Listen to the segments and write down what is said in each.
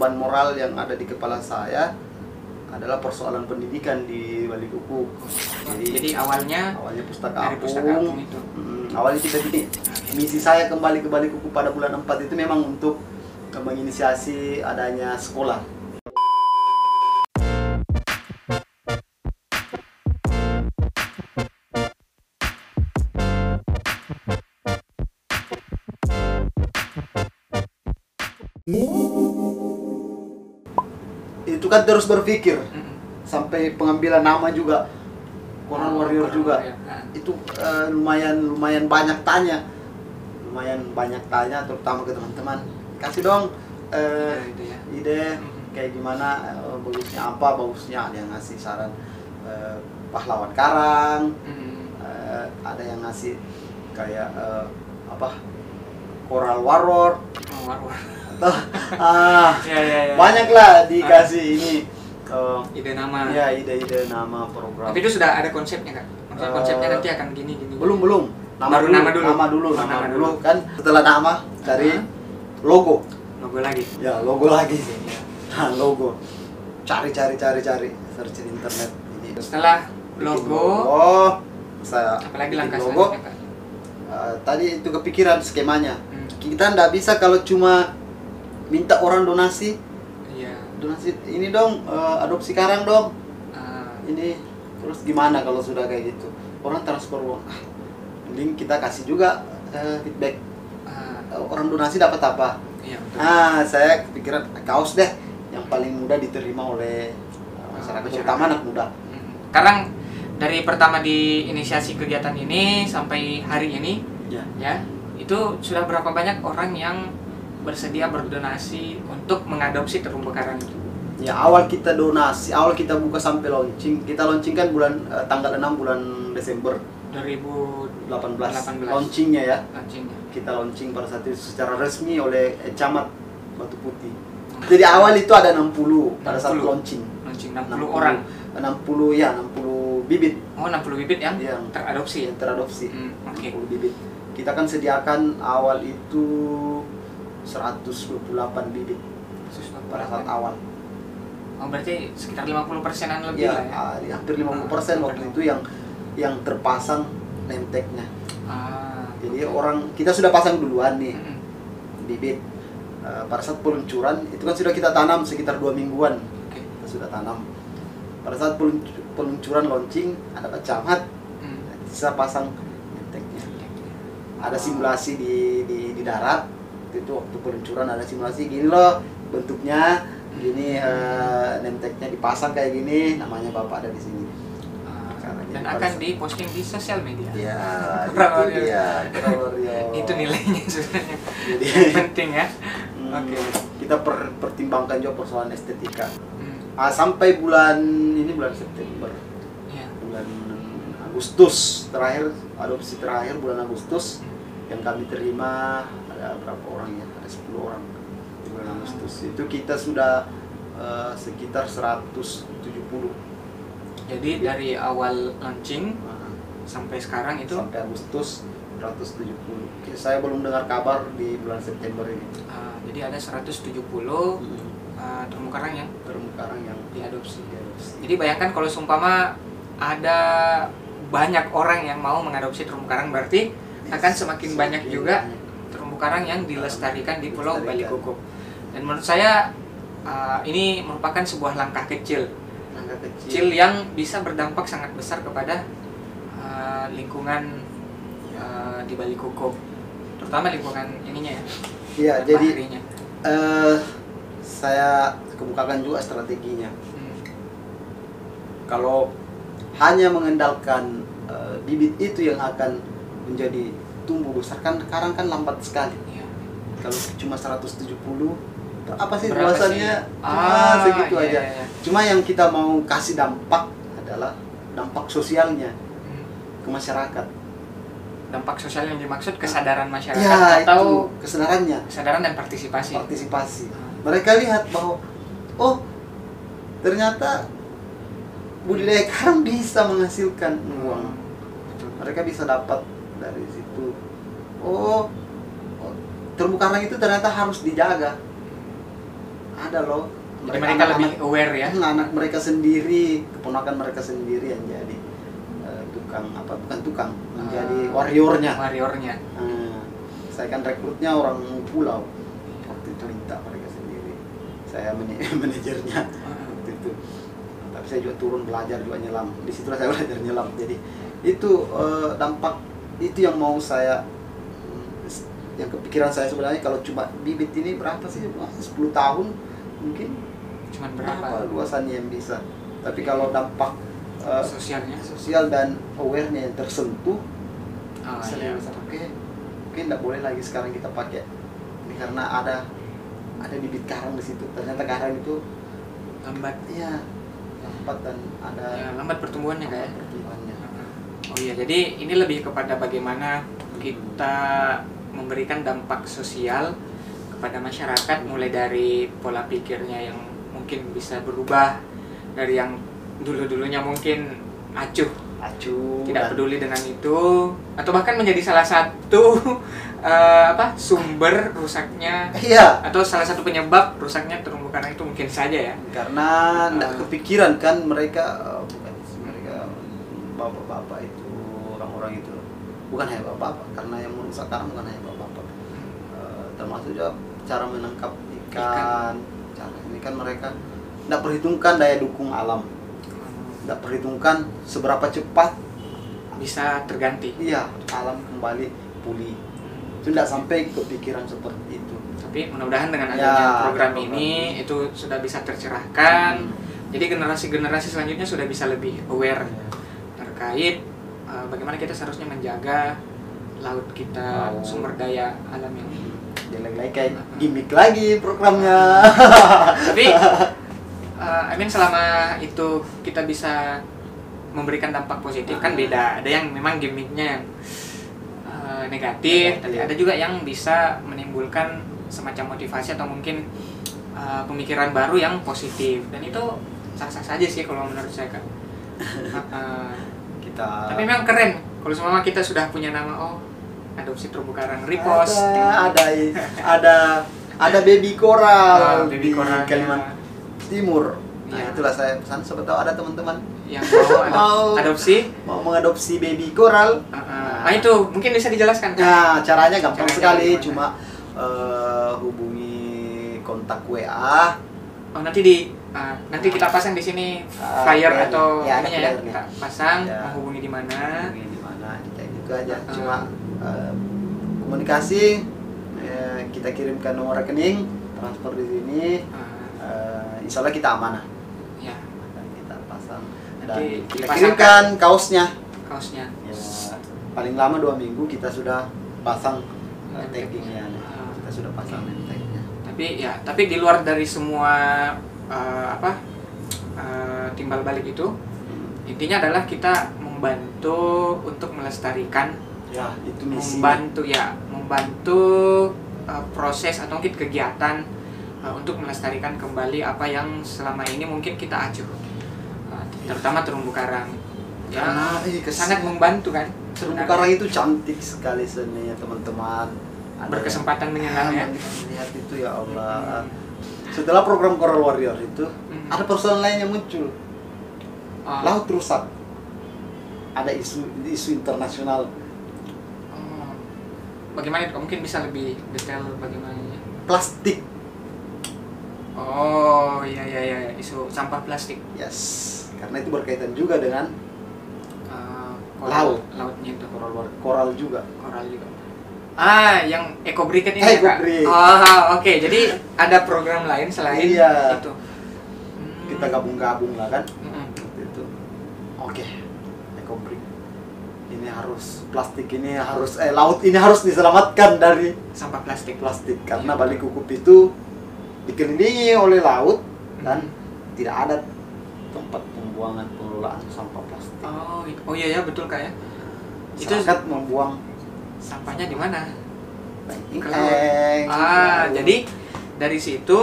beban moral yang ada di kepala saya adalah persoalan pendidikan di Bali Kuku. Jadi, Jadi awalnya awalnya pustaka dari apung, pustaka apung itu. Hmm, awalnya kita gini, misi saya kembali ke Bali Kuku pada bulan 4 itu memang untuk menginisiasi adanya sekolah. Kan terus berpikir Mm-mm. sampai pengambilan nama juga Conan Oh, Warrior juga Warrior. Nah. itu eh, lumayan lumayan banyak tanya lumayan banyak tanya terutama ke teman-teman kasih dong eh, Ya, itu ya. ide Mhm. kayak gimana eh, bagusnya apa bagusnya ada yang ngasih saran eh, pahlawan karang Mm-mm. eh, ada yang ngasih kayak eh, apa coral warrior Oh, war, war. atau ah Ya, ya, ya. banyak lah dikasih ini eh, ide nama. ya ide-ide nama program Tapi itu sudah ada konsepnya kak? Maksudnya Eh, konsepnya nanti akan gini gini. belum belum nama Baru dulu, nama dulu. nama dulu Oh, nama nama dulu dulu. kan setelah nama cari Aha. logo Logo lagi. ya logo lagi Ya. nah logo cari cari cari cari search di internet ini Setelah logo, oh saya apalagi langkah logo? Eh, tadi itu kepikiran skemanya Hmm. kita ndak bisa kalau cuma minta orang donasi. Iya. donasi ini dong eh, adopsi karang dong. Ah, ini terus gimana kalau sudah kayak gitu? Orang transfer uang. Ah, mending kita kasih juga eh, feedback. Ah, Eh, orang donasi dapat apa? Iya betul. ah saya kepikiran kaos deh yang paling mudah diterima oleh eh, masyarakat Masyarakat. terutama anak muda. Hmm. Sekarang dari pertama diinisiasi kegiatan ini sampai hari ini, ya. ya itu sudah berapa banyak orang yang bersedia berdonasi untuk mengadopsi terumbu karang itu? ya awal kita donasi awal kita buka sampai launching kita launching kan bulan eh, tanggal 6 bulan Desember 2018 18 launchingnya ya launchingnya. kita launching pada saat itu secara resmi oleh eh, camat Batu Putih jadi awal itu ada 60 pada saat 60. launching Launching 60 orang. 60 ya 60 bibit Oh, 60 bibit yang Yang teradopsi ya? yang teradopsi Hmm, oke. 60 bibit kita kan sediakan awal itu 128 bibit. Pada saat awal. Oh, berarti sekitar 50 persenan lebih ya lah ya? ah, hampir 50 persen Ah, waktu itu yang yang terpasang nemteknya Ah, jadi orang kita sudah pasang duluan nih Mm-mm. bibit. Eh, pada saat peluncuran itu kan sudah kita tanam sekitar dua mingguan. Oke. kita sudah tanam. Pada saat pelunc- peluncuran launching ada Pak Camat Hmm. bisa pasang nemteknya ada simulasi di, di di darat itu waktu peluncuran ada simulasi gini loh bentuknya gini eh, nemteknya dipasang kayak gini namanya bapak ada di sini Ah, dan akan diposting di sosial media. ya Kurang itu dia Warrior. Itu nilainya sebenarnya. jadi penting ya. hmm, Oke. kita per- pertimbangkan juga persoalan estetika Hmm. Ah, sampai bulan ini bulan September Ya. bulan Agustus terakhir adopsi terakhir bulan Agustus yang kami terima ada berapa orang ya? Ada 10 orang. Di bulan Agustus. Itu kita sudah eh, sekitar 170 Jadi dari awal launching Nah, sampai sekarang itu? Sampai Agustus 170 Oke, saya belum dengar kabar di bulan September ini. Ah, jadi ada 170 ah, terumbu karang yang terumbu karang yang diadopsi. diadopsi. Jadi bayangkan kalau sumpama ada banyak orang yang mau mengadopsi terumbu karang berarti akan semakin banyak juga terumbu karang yang dilestarikan di Pulau Bali. Kukup. Dan menurut saya uh, ini merupakan sebuah langkah kecil, Langkah kecil yang bisa berdampak sangat besar kepada uh, lingkungan uh, di Bali Kukup, terutama lingkungan ininya ya. Iya, jadi eh saya kemukakan juga strateginya. Hmm, Kalau hanya mengandalkan eh, bibit itu yang akan menjadi tumbuh besar kan karang kan lambat sekali. iya. Kalau cuma 170 apa sih Berapa luasannya? sih? Ah, segitu iya, aja. iya, iya. Cuma yang kita mau kasih dampak adalah dampak sosialnya Hmm. ke masyarakat. Dampak sosial yang dimaksud kesadaran masyarakat Ya, atau itu kesadarannya, kesadaran dan partisipasi. partisipasi. Ah. Mereka lihat bahwa oh ternyata budidaya karang bisa menghasilkan uang. Betul. Mereka bisa dapat dari situ. Oh, oh, terumbu karang itu ternyata harus dijaga. ada loh Jadi mereka lebih aware ya. Hmm, anak mereka sendiri keponakan mereka sendiri yang jadi eh, tukang apa bukan tukang menjadi Ah. warriornya Warriornya. Hmm, saya kan rekrutnya orang pulau waktu itu minta mereka sendiri saya manajernya waktu itu tapi saya juga turun belajar juga nyelam di situlah saya belajar nyelam jadi itu eh, dampak itu yang mau saya yang kepikiran saya sebenarnya kalau cuma bibit ini berapa sih Wah, 10 tahun mungkin Cuman berapa berapa luasannya yang bisa tapi kalau dampak eh, sosialnya? sosial dan awarenya yang tersentuh Oh, saya iya. oke mungkin tidak boleh lagi sekarang kita pakai ini karena ada ada bibit karang di situ ternyata karang itu Lambat. iya lambat dan ada Ya, lambat pertumbuhannya kayak. Oh iya, jadi ini lebih kepada bagaimana kita memberikan dampak sosial kepada masyarakat mulai dari pola pikirnya yang mungkin bisa berubah dari yang dulu-dulunya mungkin acuh. Acuh tidak peduli dengan itu atau bahkan menjadi salah satu eh, apa sumber rusaknya iya. atau salah satu penyebab rusaknya terumbu karang itu mungkin saja ya. Karena tidak Ah. kepikiran kan mereka eh, bukan mereka bapak-bapak itu bukan hanya bapak-bapak karena yang merusak karang bukan hanya bapak-bapak. Eh, termasuk juga cara menangkap ikan, cara ini kan mereka tidak perhitungkan daya dukung alam. Tidak perhitungkan seberapa cepat bisa terganti. Iya alam kembali pulih. Itu tidak sampai kepikiran seperti itu. Tapi mudah-mudahan dengan Ya, adanya program program ini itu sudah bisa tercerahkan. Jadi generasi-generasi selanjutnya sudah bisa lebih aware terkait uh, bagaimana kita seharusnya menjaga laut kita Laut. sumber daya alam yang jelek lagi kayak gimmick lagi programnya. Tapi uh, I mean selama itu kita bisa memberikan dampak positif kan beda. Ada yang memang gimmicknya yang uh, negatif, tapi Negatif. ada juga yang bisa menimbulkan semacam motivasi atau mungkin uh, pemikiran baru yang positif. Dan itu sah-sah saja sih kalau menurut saya kan uh, kita tapi memang keren kalau semua kita sudah punya nama oh adopsi terumbu karang repost ada ada ada ada baby coral Ah, baby di coralnya. Kalimantan Timur nah Iya. itulah saya pesan siapa tahu ada teman-teman yang mau adop- Mau. adopsi mau mengadopsi baby coral Uh, uh, nah itu mungkin bisa dijelaskan kan? Nah, caranya gampang Caranya sekali, gimana? cuma eh, hubungi kontak WA. Oh nanti di uh, nanti kita pasang di sini Ah, flyer flyer. atau Ya, ada ya kita pasang Ya. menghubungi di mana. Hubungi di mana, kayak gitu aja. Ah. Cuma eh, komunikasi, eh, kita kirimkan nomor rekening, transfer di sini. Uh, eh, insya Allah kita amanah. ya Akan kita pasang dan Nanti kita kirimkan kaosnya. kaosnya. Ya, paling lama dua minggu kita sudah pasang eh, Name taggingnya. Ah. Kita sudah pasang tagnya. Tapi ya tapi di luar dari semua uh, apa uh, timbal balik itu Hmm. intinya adalah kita membantu untuk melestarikan Ya, itu misi. membantu ya membantu uh, proses atau mungkin kegiatan uh, untuk melestarikan kembali apa yang selama ini mungkin kita acuh Uh, terutama terumbu karang ya Karena eh, sangat membantu kan Terumbu sebenarnya. karang itu cantik sekali seninya teman-teman. Berkesempatan yang- menyelam ya Ah, Lihat itu ya Allah. Setelah program Coral Warrior itu, Mhm. ada persoalan lain yang muncul. Oh, Laut rusak. Ada isu isu internasional oh. bagaimana itu mungkin bisa lebih detail bagaimana plastik. oh iya iya iya isu sampah plastik Yes. Karena itu berkaitan juga dengan uh, Laut. lautnya itu Coral War- Coral juga. Koral juga. Ah, yang Eco Bricket ini Eh, ya, Kak? Oh, oke. Jadi ada program lain selain Iya. itu. Hmm. Kita gabung-gabung lah kan. Waktu itu. Oke. Ekobrik. Ini harus plastik ini harus eh laut ini harus diselamatkan dari Sampah plastik. plastik karena Iya. Bali Kukup itu dikelilingi oleh laut dan Hmm. tidak ada tempat pembuangan pengelolaan sampah plastik. Oh, itu- oh iya ya betul Kak ya. Itu Masyarakat membuang sampahnya di mana? Ke eng, Ah, laut. jadi dari situ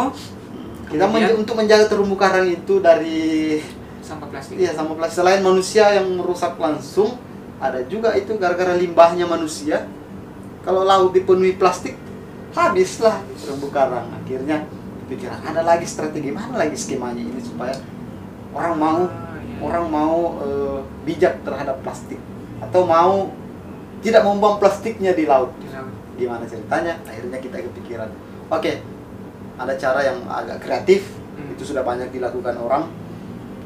kita kemudian- menja- untuk menjaga terumbu karang itu dari sampah plastik. iya sampah plastik selain manusia yang merusak langsung ada juga itu gara-gara limbahnya manusia kalau laut dipenuhi plastik habislah terumbu karang akhirnya kepikiran ada lagi strategi mana lagi skemanya ini supaya orang mau Ah, iya. orang mau eh, bijak terhadap plastik atau mau tidak membuang plastiknya di laut. Di laut. gimana ceritanya? Akhirnya kita kepikiran. Oke ada cara yang agak kreatif. Hmm. itu sudah banyak dilakukan orang.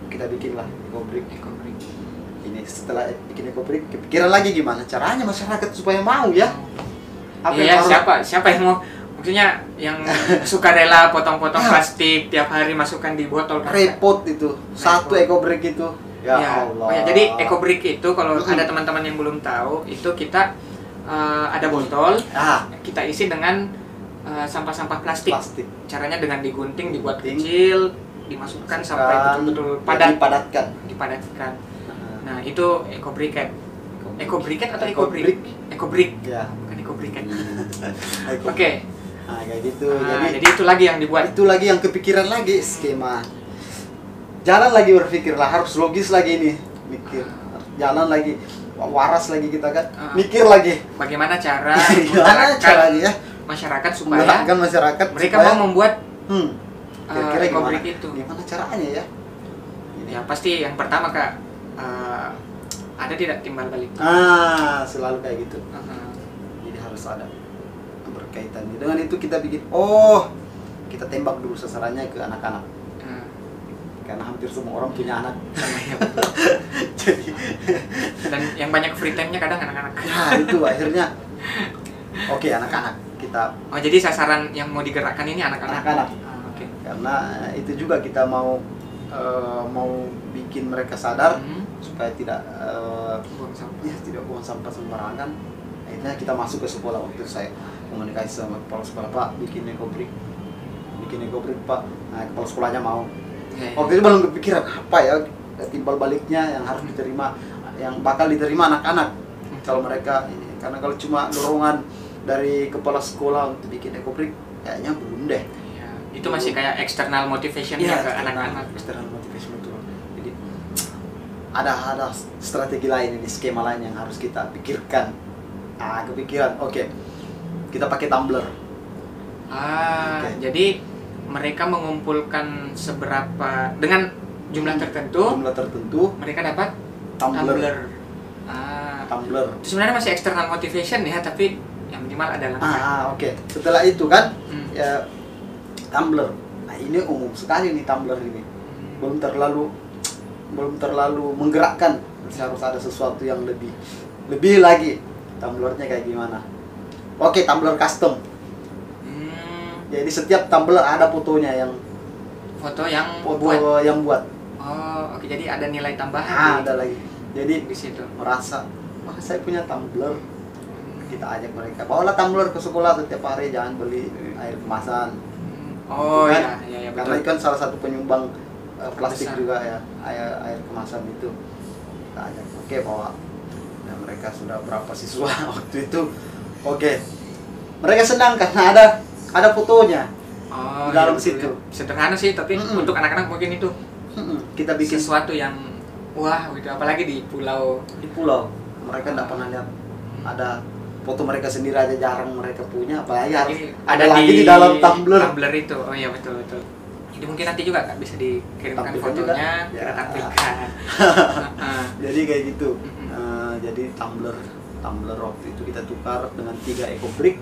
Kita bikinlah ekobrik Ekobrik. ini setelah bikin ekobrik kepikiran lagi gimana caranya masyarakat supaya mau ya? Apa iya, yang harus siapa siapa yang mau? Maksudnya yang suka rela potong-potong Ya. plastik tiap hari masukkan di botol kan? repot itu. Satu ekobrik itu ya, Ya, Allah oh ya, jadi ekobrik itu kalau Mm-mm. ada teman-teman yang belum tahu itu kita eh, ada botol ah kita isi dengan eh, sampah-sampah plastik. plastik Caranya dengan digunting, dibuat Gunting. kecil, dimasukkan sampai betul-betul padat, dipadatkan dipadatkan. Nah, Nah, itu ecobriket. Ecobriket atau Ekobrik. ekobrik? Ekobrik, ya bukan ecobriket. Ekobrik. Oke. nah kayak gitu Nah, jadi jadi itu lagi yang dibuat. itu lagi yang kepikiran lagi skema jalan lagi berpikir lah harus logis lagi ini. Mikir jalan lagi waras lagi kita kan. Ah. mikir lagi. Bagaimana cara gimana menggerakkan caranya ya. masyarakat supaya menggerakkan masyarakat mereka supaya, mau membuat hmm, eh, kira-kira gimana? ekobrik itu. gimana caranya ya? Ya pasti yang pertama kak eh, ada tidak timbal balik. ah selalu kayak gitu. Uh-huh. jadi harus ada berkaitan. Dengan itu kita bikin oh kita tembak dulu sasarannya ke anak-anak karena hampir semua orang punya anak iya, jadi Dan yang banyak free time-nya kadang anak-anak. ya itu akhirnya oke anak-anak kita Oh jadi sasaran yang mau digerakkan ini anak-anak. Anak-anak. Ah, Oke. karena itu juga kita mau eh, mau bikin mereka sadar Hmm, supaya tidak eh, buang sampah. ya tidak buang sampah sembarangan akhirnya kita masuk ke sekolah waktu saya komunikasi sama kepala sekolah pak bikin ekobrik bikin ekobrik pak nah kepala sekolahnya mau Ya, ya. waktu itu belum kepikiran apa ya timbal baliknya yang harus diterima yang bakal diterima anak-anak kalau mereka ini karena kalau cuma dorongan dari kepala sekolah untuk bikin ekobrik kayaknya belum deh Iya. Itu masih kayak external motivation Iya, ke anak-anak. external motivation betul. Jadi ada ada strategi lain ini, skema lain yang harus kita pikirkan. Ah, kepikiran. Oke. Kita pakai tumbler. Ah, Oke. jadi mereka mengumpulkan seberapa dengan jumlah tertentu Jumlah tertentu, mereka dapat tumbler. tumbler. Ah, Tumbler. sebenarnya masih external motivation ya, tapi yang minimal ada langkah. Ah, ah, oke. Setelah itu kan Hmm. ya tumbler. Nah, ini umum sekali nih tumbler ini. Belum terlalu belum terlalu menggerakkan. Harus ada sesuatu yang lebih lebih lagi. Tumblernya kayak gimana? Oke, tumbler custom. Jadi setiap tumbler ada fotonya yang foto yang foto buat. yang buat. Oh, oke jadi ada nilai tambahan Ah, di, ada lagi. Jadi di situ. merasa, wah saya punya tumbler. Kita ajak mereka, bawalah tumbler ke sekolah setiap hari, jangan beli air kemasan. Hmm, Oh ya, kan? ya, ya Karena itu betul. kan salah satu penyumbang eh, plastik Besar. juga ya, air air kemasan itu. Kita ajak, oke bawa. Dan mereka sudah berapa siswa waktu itu? Oke. Mereka senang karena ada ada fotonya. Oh, di dalam iya, situ. ya. Sederhana sih, tapi Mm-mm. untuk anak-anak mungkin itu Mm-mm, Kita bikin sesuatu yang wah gitu apalagi di pulau di pulau. Mereka tidak pernah lihat ada foto mereka sendiri aja jarang mereka punya apalagi harus Ini ada, lagi di, dalam tumbler tumbler itu oh iya betul betul jadi mungkin nanti juga kak bisa dikirimkan Tampilkan juga? fotonya Ya. kita tampilkan Heeh. jadi kayak gitu. Eh, jadi tumbler tumbler waktu itu kita tukar dengan tiga eco brick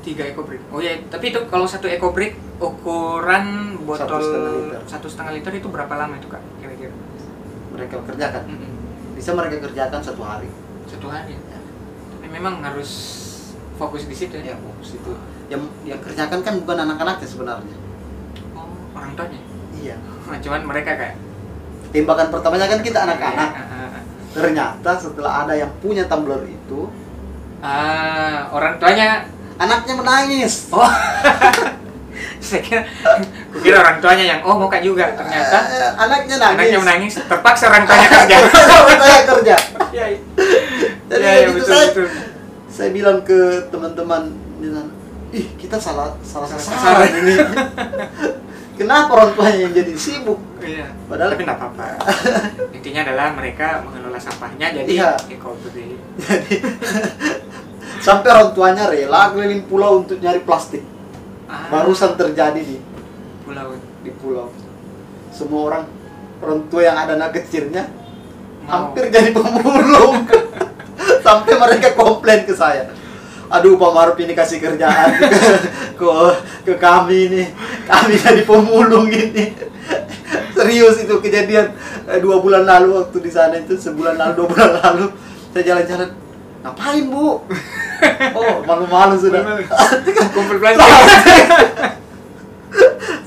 tiga eco brick. Oh iya tapi itu kalau satu eco brick ukuran botol Satu setengah liter. satu setengah liter itu berapa lama itu kak kira-kira? Mereka kerjakan. Mm-mm. bisa mereka kerjakan satu hari. Satu hari tapi memang harus fokus di situ ya? Ya fokus itu yang yang kerjakan kan bukan anak-anaknya sebenarnya. Oh orang tuanya? Iya. Nah, cuman mereka kayak tembakan pertamanya kan kita anak-anak. Ah, ah, ah. ternyata setelah ada yang punya tumbler itu ah orang tuanya anaknya menangis oh saya kira kukira orang tuanya yang oh mau kak juga ternyata Eh, anaknya nangis anaknya menangis terpaksa orang tuanya kerja saya kerja Iya, iya. Jadi Iya, kayak iya, gitu betul, saya, betul. saya bilang ke teman-teman di sana, ih kita salah salah Salah sasaran sasaran." ini. Kenapa orang tuanya yang jadi sibuk? Iya. Padahal- tapi nggak apa-apa intinya adalah mereka mengelola sampahnya jadi Iya. eco-friendly. Sampai orang tuanya rela keliling pulau untuk nyari plastik. Ah. Barusan terjadi di pulau di pulau. Semua orang orang tua yang ada anak kecilnya Mau. hampir jadi pemulung. Sampai mereka komplain ke saya. Aduh Pak Maruf ini kasih kerjaan ke, ke, ke kami ini. Kami jadi pemulung ini. Serius itu kejadian eh, dua bulan lalu waktu di sana itu sebulan lalu dua bulan lalu. Saya jalan-jalan ngapain bu? Oh malu-malu sudah. Kumpul plastik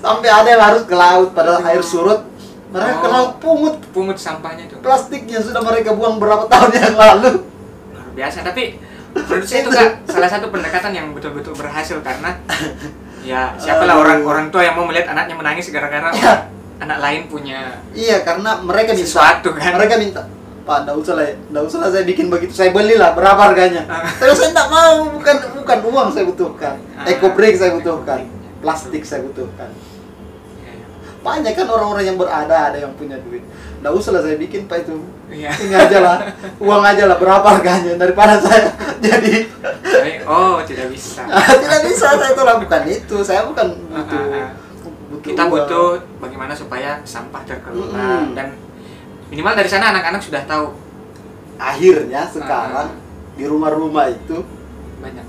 sampai ada yang harus ke laut padahal air surut. Mereka ke Oh. laut pungut. Pungut sampahnya tuh. Plastiknya sudah mereka buang berapa tahun yang lalu. Luar biasa tapi menurut saya itu kak salah satu pendekatan yang betul-betul berhasil karena ya siapalah Aduh. orang orang tua yang mau melihat anaknya menangis gara-gara Iya. anak lain punya iya karena mereka minta. Sesuatu, kan? mereka minta pak nggak usah lah nggak usah lah saya bikin begitu saya belilah berapa harganya Ah. terus saya nggak mau bukan bukan uang saya butuhkan Ah. eco break saya butuhkan plastik saya butuhkan ya, ya. banyak kan orang-orang yang berada ada yang punya duit nggak usah lah saya bikin pak itu Iya. ini aja lah uang aja lah berapa harganya daripada saya jadi Tapi, oh tidak bisa tidak bisa saya itu lakukan itu saya bukan butuh Ah, ah, ah. butuh kita uang. butuh bagaimana supaya sampah terkelola Mm. dan minimal dari sana anak-anak sudah tahu. Akhirnya sekarang Ah. di rumah-rumah itu banyak.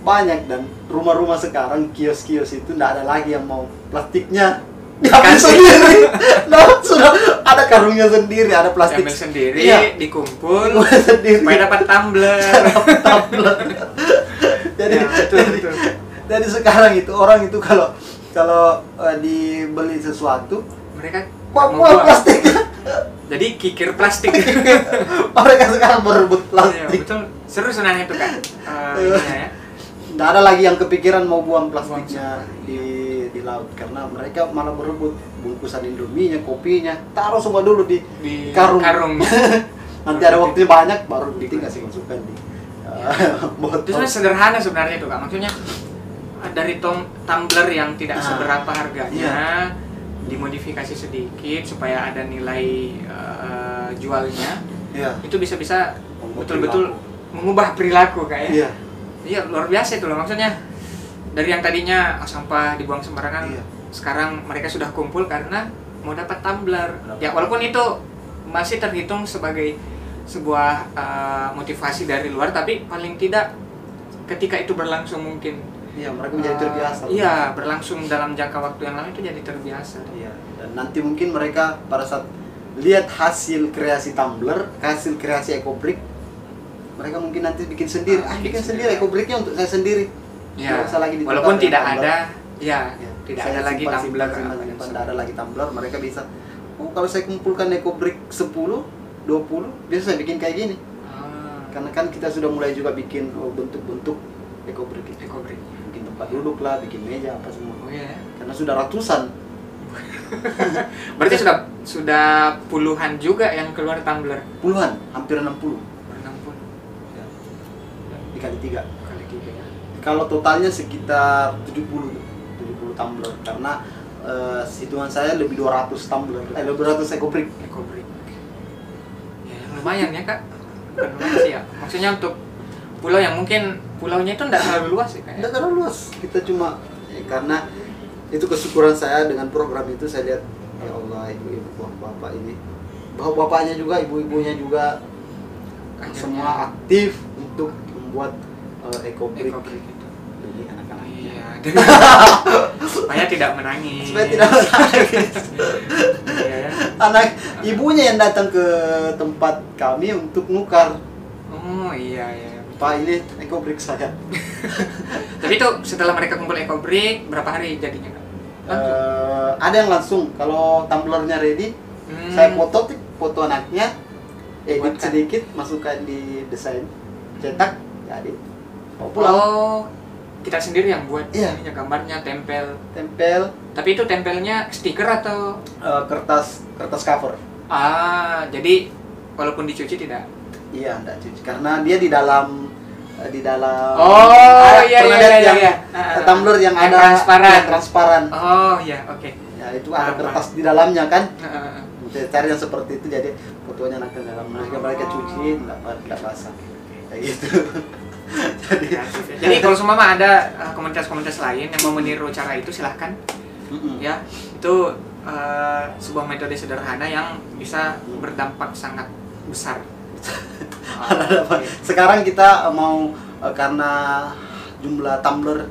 banyak dan rumah-rumah sekarang kios-kios itu tidak ada lagi yang mau plastiknya. Diambil sendiri. Nah, sudah ada karungnya sendiri ada plastik. Ambil sendiri Iya. dikumpul Diambil sendiri. supaya dapat tumbler. Tumbler. jadi Ya, betul, jadi, betul. jadi sekarang itu orang itu kalau kalau eh, dibeli sesuatu mereka mau plastiknya jadi kikir plastik. Mereka sekarang berebut Iya, plastik. betul. Seru sebenarnya itu kan ya. Nggak ada lagi yang kepikiran mau buang plastiknya di di laut. Karena mereka malah berebut bungkusan indominya, kopinya, taruh semua dulu di di Karung. karung, nanti ada waktunya banyak baru tinggal sih masukkan di uh, itu sederhana sebenarnya itu kak. Maksudnya dari tom tumbler yang tidak Ah. seberapa harganya Iya. Dimodifikasi sedikit supaya ada nilai eh, jualnya Iya. itu bisa-bisa betul-betul mengubah perilaku kak ya Iya. iya luar biasa itu loh maksudnya dari yang tadinya ah, sampah dibuang sembarangan Iya. sekarang mereka sudah kumpul karena mau dapat tumbler ya walaupun itu masih terhitung sebagai sebuah uh, motivasi dari luar tapi paling tidak ketika itu berlangsung mungkin Iya, mereka menjadi uh, terbiasa. iya berlangsung dalam jangka waktu yang lama itu jadi terbiasa Iya. Dan nanti mungkin mereka pada saat lihat hasil kreasi tumbler, hasil kreasi ecobrick, mereka mungkin nanti bikin sendiri. Ah, bikin bikin sendiri. ecobricknya untuk saya sendiri. ya usah lagi walaupun tidak ada ya Ya, tidak saya ada lagi simpan, tumbler simpan, simpan, simpan, tidak ada lagi tumbler mereka bisa oh kalau saya kumpulkan eco brick 10 20 biasa saya bikin kayak gini Ah, karena kan kita sudah mulai juga bikin oh, bentuk-bentuk eco brick itu eco-brick. Tempat duduk lah bikin meja apa semua oh iya ya. karena sudah ratusan berarti sudah sudah puluhan juga yang keluar tumbler puluhan hampir 60 60 ya. dikali tiga kali tiga ya kalau totalnya sekitar 70 70 tumbler karena eh, hitungan saya lebih 200 tumbler eh lebih 200 eco brick Ecobrick. Ya lumayan ya kak. Bukan lumayan sih ya. Maksudnya untuk pulau yang mungkin pulaunya itu tidak terlalu luas ya kak. ya? Tidak terlalu luas. Kita cuma ya, karena itu kesyukuran saya dengan program itu saya lihat ya Allah ibu-ibu bapak-bapak ini bapak-bapaknya juga ibu-ibunya juga Akhirnya, semua aktif untuk membuat uh, eco brick Ecobrick itu. demi anak-anaknya. Iya. Supaya tidak menangis. Supaya tidak menangis. Ya. Anak ibunya yang datang ke tempat kami untuk nukar. Oh iya iya. Pak ini eco brick saya. Tapi itu setelah mereka kumpul Ecobrick berapa hari jadinya? Eh, ada yang langsung kalau tumblernya ready Hmm. saya foto foto anaknya edit Buatkan. sedikit masukkan di desain cetak jadi bawa pulang Oh, kita sendiri yang buat ininya, gambarnya tempel. tempel Tapi itu tempelnya stiker atau eh, kertas kertas cover ah jadi walaupun dicuci tidak iya enggak cuci karena dia di dalam di dalam Oh, Ah, iya, iya, lihat iya, yang iya. Ah, tumbler yang, ada transparan. yang transparan Oh ya, oke. ya itu ada kertas di dalamnya kan. Saya cari yang seperti itu jadi fotonya nanti dalam mereka mereka Oh. cuci enggak enggak basah kayak gitu jadi ya. Jadi kalau semua ada uh, komunitas-komunitas lain yang mau meniru cara itu silahkan Mm-mm. ya itu eh, sebuah metode sederhana yang bisa berdampak sangat besar Oke. Sekarang kita eh, mau eh, karena jumlah tumbler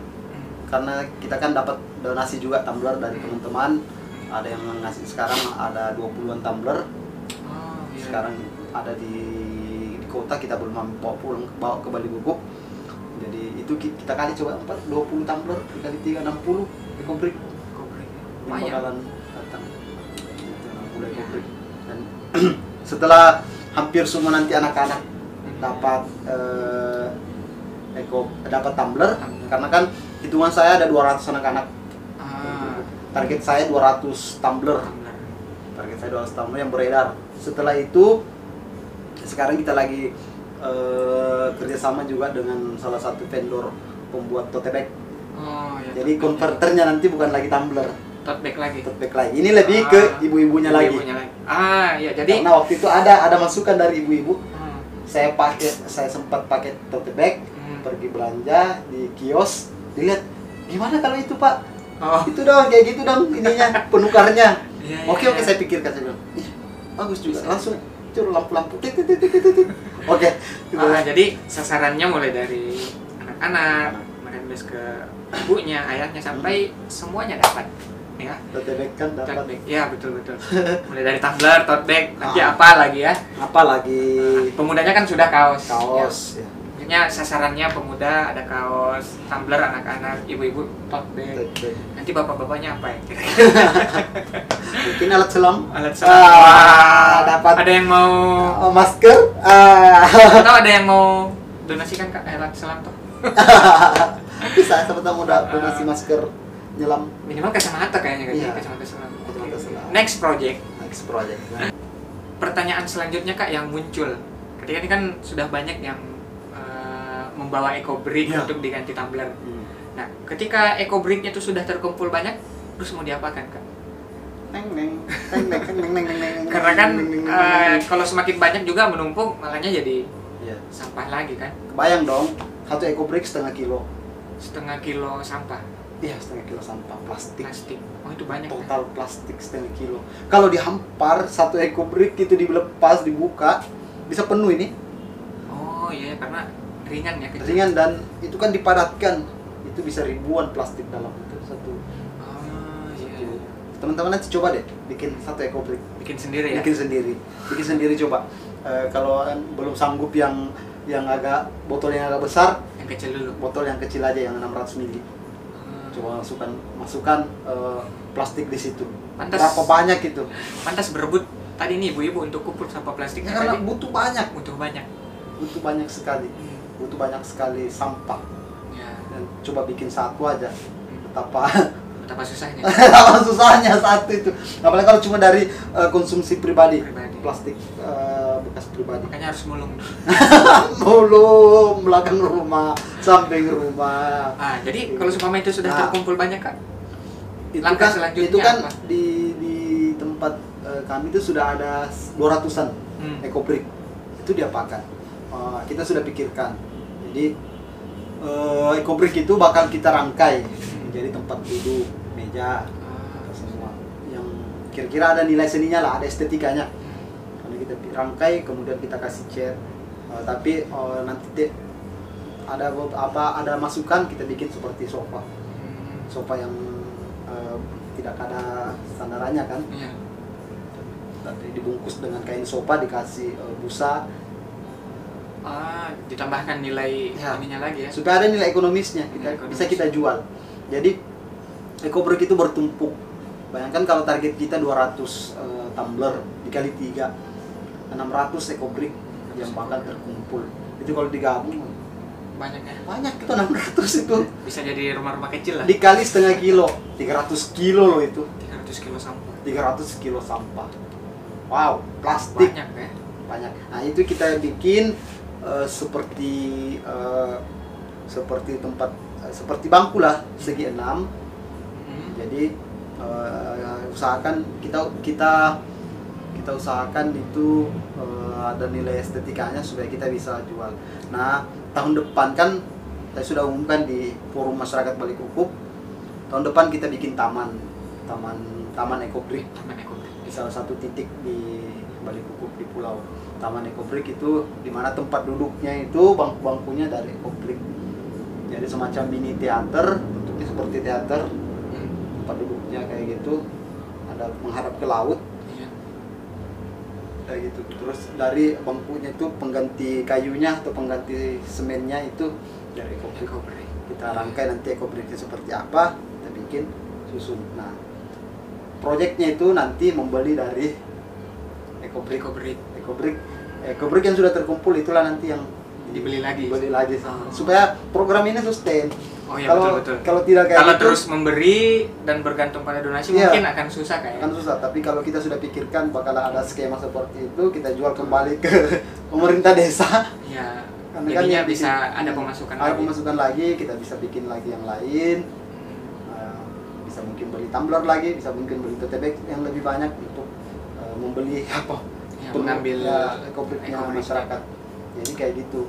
karena kita kan dapat donasi juga tumbler dari teman-teman. Ada yang ngasih sekarang ada 20-an tumbler. Oh, iya. Sekarang ada di, di kota kita belum mampu bawa pulang bawa ke Bali Bubuk. Jadi itu ki- kita kali coba 4 20 tumbler dikali 3 60 ekobrik Kobrik. yang Lumayan. bakalan datang. Itu 60 ekobrik. Dan setelah hampir semua nanti anak-anak dapat eh, eko dapat tumbler. Karena kan hitungan saya ada 200 anak-anak. Ah, target saya 200 tumbler. Target saya 200 tumbler yang beredar. Setelah itu sekarang kita lagi eh, kerjasama juga dengan salah satu vendor pembuat tote bag. Oh, ya, jadi tote bag. konverternya nanti bukan lagi tumbler. Tote bag lagi. tote bag lagi. Ini lebih ke Ah, ibu-ibunya lagi. Ibu-ibunya lagi. Ah, ya jadi karena waktu itu ada ada masukan dari ibu-ibu saya pakai saya sempat pakai tote bag hmm. pergi belanja di kios dilihat gimana kalau itu pak Oh, itu dong kayak gitu dong ininya penukarnya iya, iya, oke oke iya. saya pikirkan saya bilang "Ih, bagus juga Bisa. langsung cur lampu-lampu oke gitu. Ah, jadi sasarannya mulai dari anak-anak, merembes ke ibunya, ayahnya sampai semuanya dapat. Ya, tote bag kan dapat bag. Ya, betul betul. Mulai dari tumbler, tote bag, nanti Ah. apa lagi ya? apa lagi Pemudanya kan sudah kaos. kaos ya. Ya. Maksudnya sasarannya pemuda ada kaos, tumbler anak-anak, ibu-ibu tote bag. Tote bag. Nanti bapak-bapaknya apa ya? Mungkin alat selam alat selam. Ah, Wah, dapat Ada yang mau Oh, masker ah. atau ada yang mau donasikan Kak, alat selam tuh? bisa sebentar mau donasi masker nyelam Minimal kacamata kayaknya kan, Iya. kacamata selam. Kacamata selam. Next project. next project pertanyaan selanjutnya kak yang muncul ketika ini kan sudah banyak yang eh, membawa eco brick Iya. untuk diganti tumbler Hmm. nah ketika eco bricknya itu sudah terkumpul banyak terus mau diapakan kak neng neng neng neng neng neng neng neng neng karena kan neng, neng, neng, neng. kalau semakin banyak juga menumpuk malahnya jadi Iya. sampah lagi kan kebayang dong satu eco brick setengah kilo setengah kilo sampah iya setengah kilo sampah plastik. Plastik. Oh itu banyak total plastik setengah kilo. Kalau dihampar satu eco brick itu dilepas dibuka bisa penuh ini. Oh iya karena ringan ya kecil. Ringan dan itu kan dipadatkan. Itu bisa ribuan plastik dalam itu satu. Oh iya, iya. teman-teman nanti coba deh bikin satu eco brick. Bikin sendiri ya? Bikin sendiri. Bikin sendiri coba. Eh, kalau belum sanggup yang yang agak botol yang agak besar yang kecil dulu. botol yang kecil aja yang 600 ml Coba masukkan masukkan eh, plastik di situ. Pantas. berapa banyak itu? Pantas berebut tadi nih ibu-ibu untuk kumpul sampah plastiknya ya, karena tadi. butuh banyak. Butuh banyak. Butuh banyak sekali. Hmm. butuh banyak sekali sampah. Ya. Dan coba bikin satu aja. Hmm. betapa betapa susahnya. Susahnya satu itu. Apalagi kalau cuma dari eh, konsumsi pribadi. Pribadi. plastik eh, bekas pribadi. Makanya harus mulung. Belum belakang rumah samping rumah. Ah jadi kalau seumpama itu sudah Nah. terkumpul banyak kak? Itu Langkah kan selanjutnya itu kan apa? di di tempat eh, kami itu sudah ada 200-an hmm. ekobrik itu diapakan Eh, kita sudah pikirkan. Jadi eh, ekobrik itu bakal kita rangkai. Menjadi tempat duduk meja apa semua. Yang kira-kira ada nilai seninya lah ada estetikanya kita rangkai kemudian kita kasih cat Eh, tapi eh, nanti ada apa ada masukan kita bikin seperti sofa Hmm. sofa yang eh, tidak ada sandarannya kan Iya. tapi dibungkus dengan kain sofa dikasih eh, busa ah ditambahkan nilai Ya. ininya lagi ya supaya ada nilai ekonomisnya kita Nilai ekonomis. bisa kita jual jadi ekobrik itu bertumpuk bayangkan kalau target kita 200 eh, tumbler dikali 3 600 ekobrik yang bakal terkumpul. Itu kalau digabung banyak ya? banyak itu 600 itu. Bisa jadi rumah-rumah kecil lah. Dikali setengah kilo 300 kilo loh itu. 300 kilo sampah. 300 kilo sampah. Wow plastik. Banyak ya? Banyak. Nah itu kita bikin eh, seperti eh, seperti tempat eh, seperti bangku lah segi enam. Hmm. Jadi eh, usahakan kita kita kita usahakan itu eh, ada nilai estetikanya supaya kita bisa jual. Nah tahun depan kan saya sudah umumkan di forum masyarakat Balik Kukup tahun depan kita bikin taman taman taman ekobrik Taman Ekobrik. di salah satu titik di balik kukuk di pulau taman ekobrik itu di mana tempat duduknya itu bangku-bangkunya dari ekobrik jadi semacam mini teater bentuknya seperti teater Hmm. tempat duduknya kayak gitu ada menghadap ke laut. Kayak gitu. Terus dari bangkunya itu pengganti kayunya atau pengganti semennya itu dari ekobrik Ekobrik. kita rangkai nanti ekobriknya seperti apa kita bikin susun. Nah proyeknya itu nanti membeli dari ekobrik Ekobrik. ekobrik ekobrik yang sudah terkumpul itulah nanti yang Dibeli lagi. dibeli lagi. Sama supaya program ini sustain Oh iya kalau betul betul. kalau tidak kayak Kalau gitu terus memberi dan bergantung pada donasi Iya. mungkin akan susah kayak. kan susah tapi kalau kita sudah pikirkan bakal ada skema seperti itu kita jual kembali ke pemerintah desa Ya. Karena kan yang bikin- bisa ada pemasukan ada lagi. pemasukan lagi kita bisa bikin lagi yang lain Hmm. Uh, bisa mungkin beli tumbler lagi, bisa mungkin beli tote bag yang lebih banyak untuk uh, membeli apa Ya, mengambil ya, masyarakat. Jadi kayak gitu.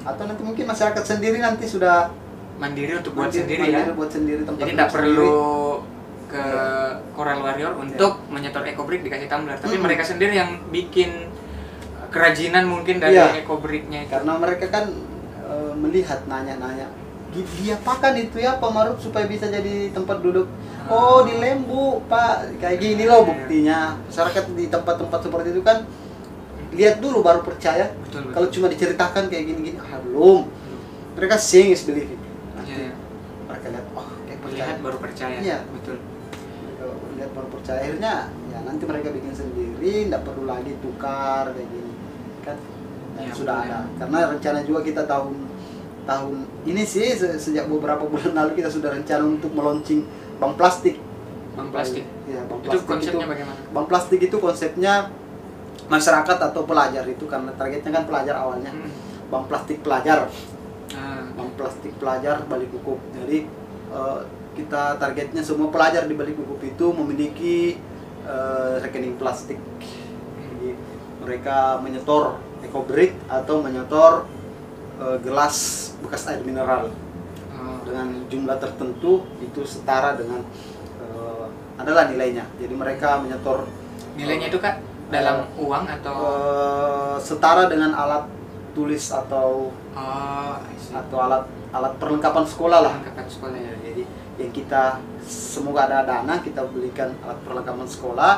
Atau nanti mungkin masyarakat sendiri nanti sudah mandiri untuk buat mandiri- sendiri mandiri ya. buat sendiri tempat Jadi tidak perlu sendiri. ke Coral Warrior untuk menyetor ekobrik dikasih tumbler, tapi Mm-mm. mereka sendiri yang bikin kerajinan mungkin dari ekobriknya itu. karena mereka kan uh, melihat nanya-nanya "Di- diapakan itu ya Pak Maruf supaya bisa jadi tempat duduk Oh di Lembu Pak kayak gini loh Iya. buktinya masyarakat di tempat-tempat seperti itu kan lihat dulu baru percaya Betul betul. kalau cuma diceritakan kayak gini-gini ah belum mereka seeing is believing nanti Iya. mereka lihat oh kayak percaya Melihat baru percaya. Iya. Betul. Mereka lihat baru percaya akhirnya ya nanti mereka bikin sendiri nggak perlu lagi tukar kayak gini kan Iya, sudah betul, ada karena rencana juga kita tahun tahun ini sih se- sejak beberapa bulan lalu kita sudah rencana untuk meluncing bank plastik Bank plastik. ya bank Itu plastik konsepnya itu bagaimana? bank plastik itu konsepnya masyarakat atau pelajar itu karena targetnya kan pelajar awalnya Hmm. bank plastik pelajar Ah, bank plastik pelajar balik hukum jadi eh, kita targetnya semua pelajar di balik hukum itu memiliki eh, rekening plastik. Jadi mereka menyetor ekobrik atau menyetor eh, gelas bekas air mineral. Oh. dengan jumlah tertentu itu setara dengan eh, adalah nilainya. Jadi mereka menyetor Nilainya itu kak dalam uang atau? eh, setara dengan alat tulis atau oh, atau alat alat perlengkapan sekolah lah. Perlengkapan sekolah. Ya, jadi yang kita semoga ada dana kita belikan alat perlengkapan sekolah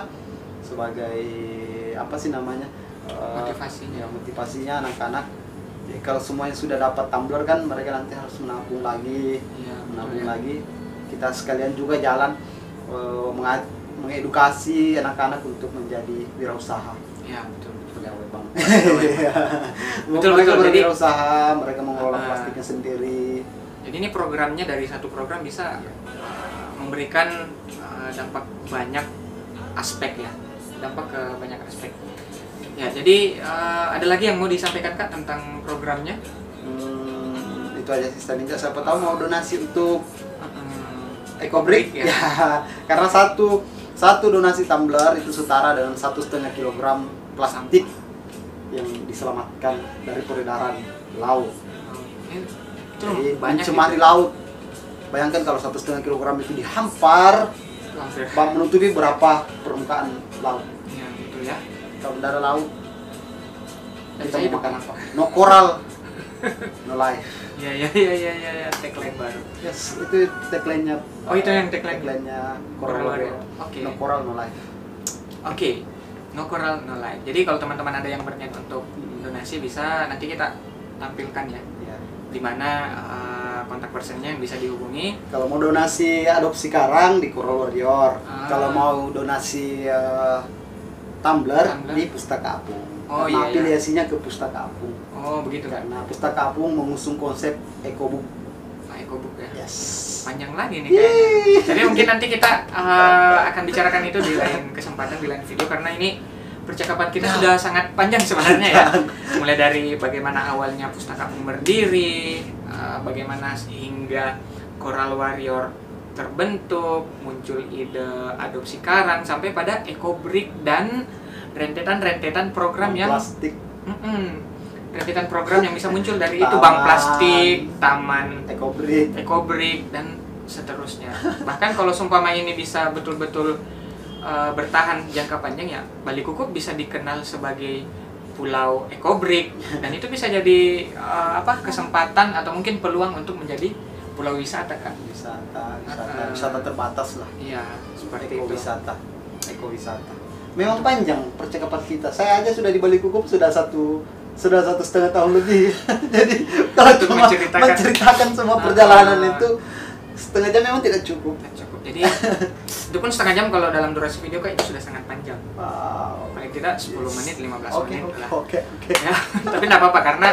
sebagai apa sih namanya Eh, Motivasinya. ya, motivasinya anak-anak jadi kalau semuanya sudah dapat tumbler kan mereka nanti harus menabung lagi Iya, betul menabung ya. lagi kita sekalian juga jalan menga- mengedukasi anak-anak untuk menjadi wirausaha Iya, betul betul. pegawai bank Betul, mereka betul. Jadi- berwirausaha mereka mengelola Ah. plastiknya sendiri Jadi ini programnya dari satu program bisa uh, memberikan uh, dampak banyak aspek ya, dampak ke banyak aspek. Ya, jadi uh, ada lagi yang mau disampaikan kak tentang programnya? Hmm, itu aja sih Staninja. Siapa tahu mau donasi untuk Um, ekobrik ya. ya. Karena satu satu donasi tumbler itu setara dengan satu setengah kilogram plastik yang diselamatkan dari peredaran laut. Eh, Jadi banyak mencemari gitu. laut. Bayangkan kalau satu setengah kilogram itu dihampar, bang menutupi berapa permukaan laut. Ya, gitu ya. Kalau tidak ada laut, Dan kita mau makan apa? No coral, no life. Ya, ya, ya, ya, ya, ya, tagline baru. Yes, itu tagline-nya. Oh, itu yang tagline? Tagline-nya Coral. Oke. No coral, no life. Oke, no coral, no life. Jadi kalau teman-teman ada yang berniat untuk donasi bisa nanti kita tampilkan Ya. Di mana uh, kontak personnya yang bisa dihubungi. Kalau mau donasi adopsi karang di Coral Warrior. Ah. Kalau mau donasi eh, tumbler, Tumbler. di Pustaka Apung. Oh, Karena iya, iya. afiliasinya ke Pustaka Apung. Oh begitu kan? Karena Pustaka Apung mengusung konsep EcoBook. Nah, EcoBook ya. Yes. Panjang lagi nih kayaknya. Jadi mungkin nanti kita uh, akan bicarakan itu di lain kesempatan di lain video karena ini percakapan kita Ya. sudah sangat panjang sebenarnya ya. Mulai dari bagaimana awalnya pustaka berdiri, uh, bagaimana hingga Coral Warrior terbentuk, muncul ide adopsi karang sampai pada EcoBrick dan rentetan-rentetan program yang plastik Mm-mm. rentetan program yang bisa muncul dari itu bank plastik, taman EcoBrick ekobrik dan seterusnya. Bahkan kalau sumpama ini bisa betul-betul uh, bertahan jangka panjang ya, Bali Kukup bisa dikenal sebagai pulau ekobrik. Dan itu bisa jadi uh, apa kesempatan atau mungkin peluang untuk menjadi pulau wisata kan wisata wisata Uh, wisata terbatas lah. iya seperti itu. Ekowisata ekowisata. Memang panjang percakapan kita. Saya aja sudah di Bali Kukup sudah satu sudah satu setengah tahun lebih. Jadi kalau cuma menceritakan- menceritakan semua perjalanan Ah. itu setengah jam memang tidak cukup jadi itu pun setengah jam kalau dalam durasi video kayak itu sudah sangat panjang wow paling tidak 10 Yes. menit 15 oke menit oke lah oke oke ya tapi tidak apa-apa karena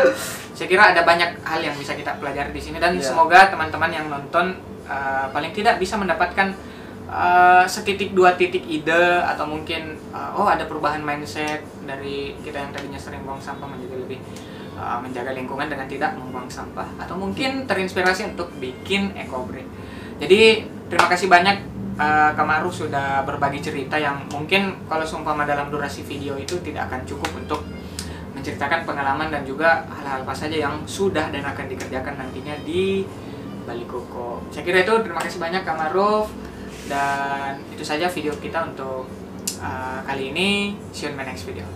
saya kira ada banyak hal yang bisa kita pelajari di sini dan Iya. semoga teman-teman yang nonton uh, paling tidak bisa mendapatkan uh, setitik dua titik ide atau mungkin uh, oh ada perubahan mindset dari kita yang tadinya sering buang sampah menjadi lebih uh, menjaga lingkungan dengan tidak membuang sampah atau mungkin terinspirasi untuk bikin ekobrik jadi terima kasih banyak uh, Kamaru sudah berbagi cerita yang mungkin kalau seumpama dalam durasi video itu tidak akan cukup untuk menceritakan pengalaman dan juga hal-hal apa saja yang sudah dan akan dikerjakan nantinya di Bali Koko. Saya kira itu terima kasih banyak Kak Maruf dan itu saja video kita untuk uh, kali ini. See you in my next video.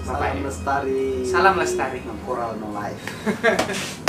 Bye salam bye. lestari Salam lestari. coral no life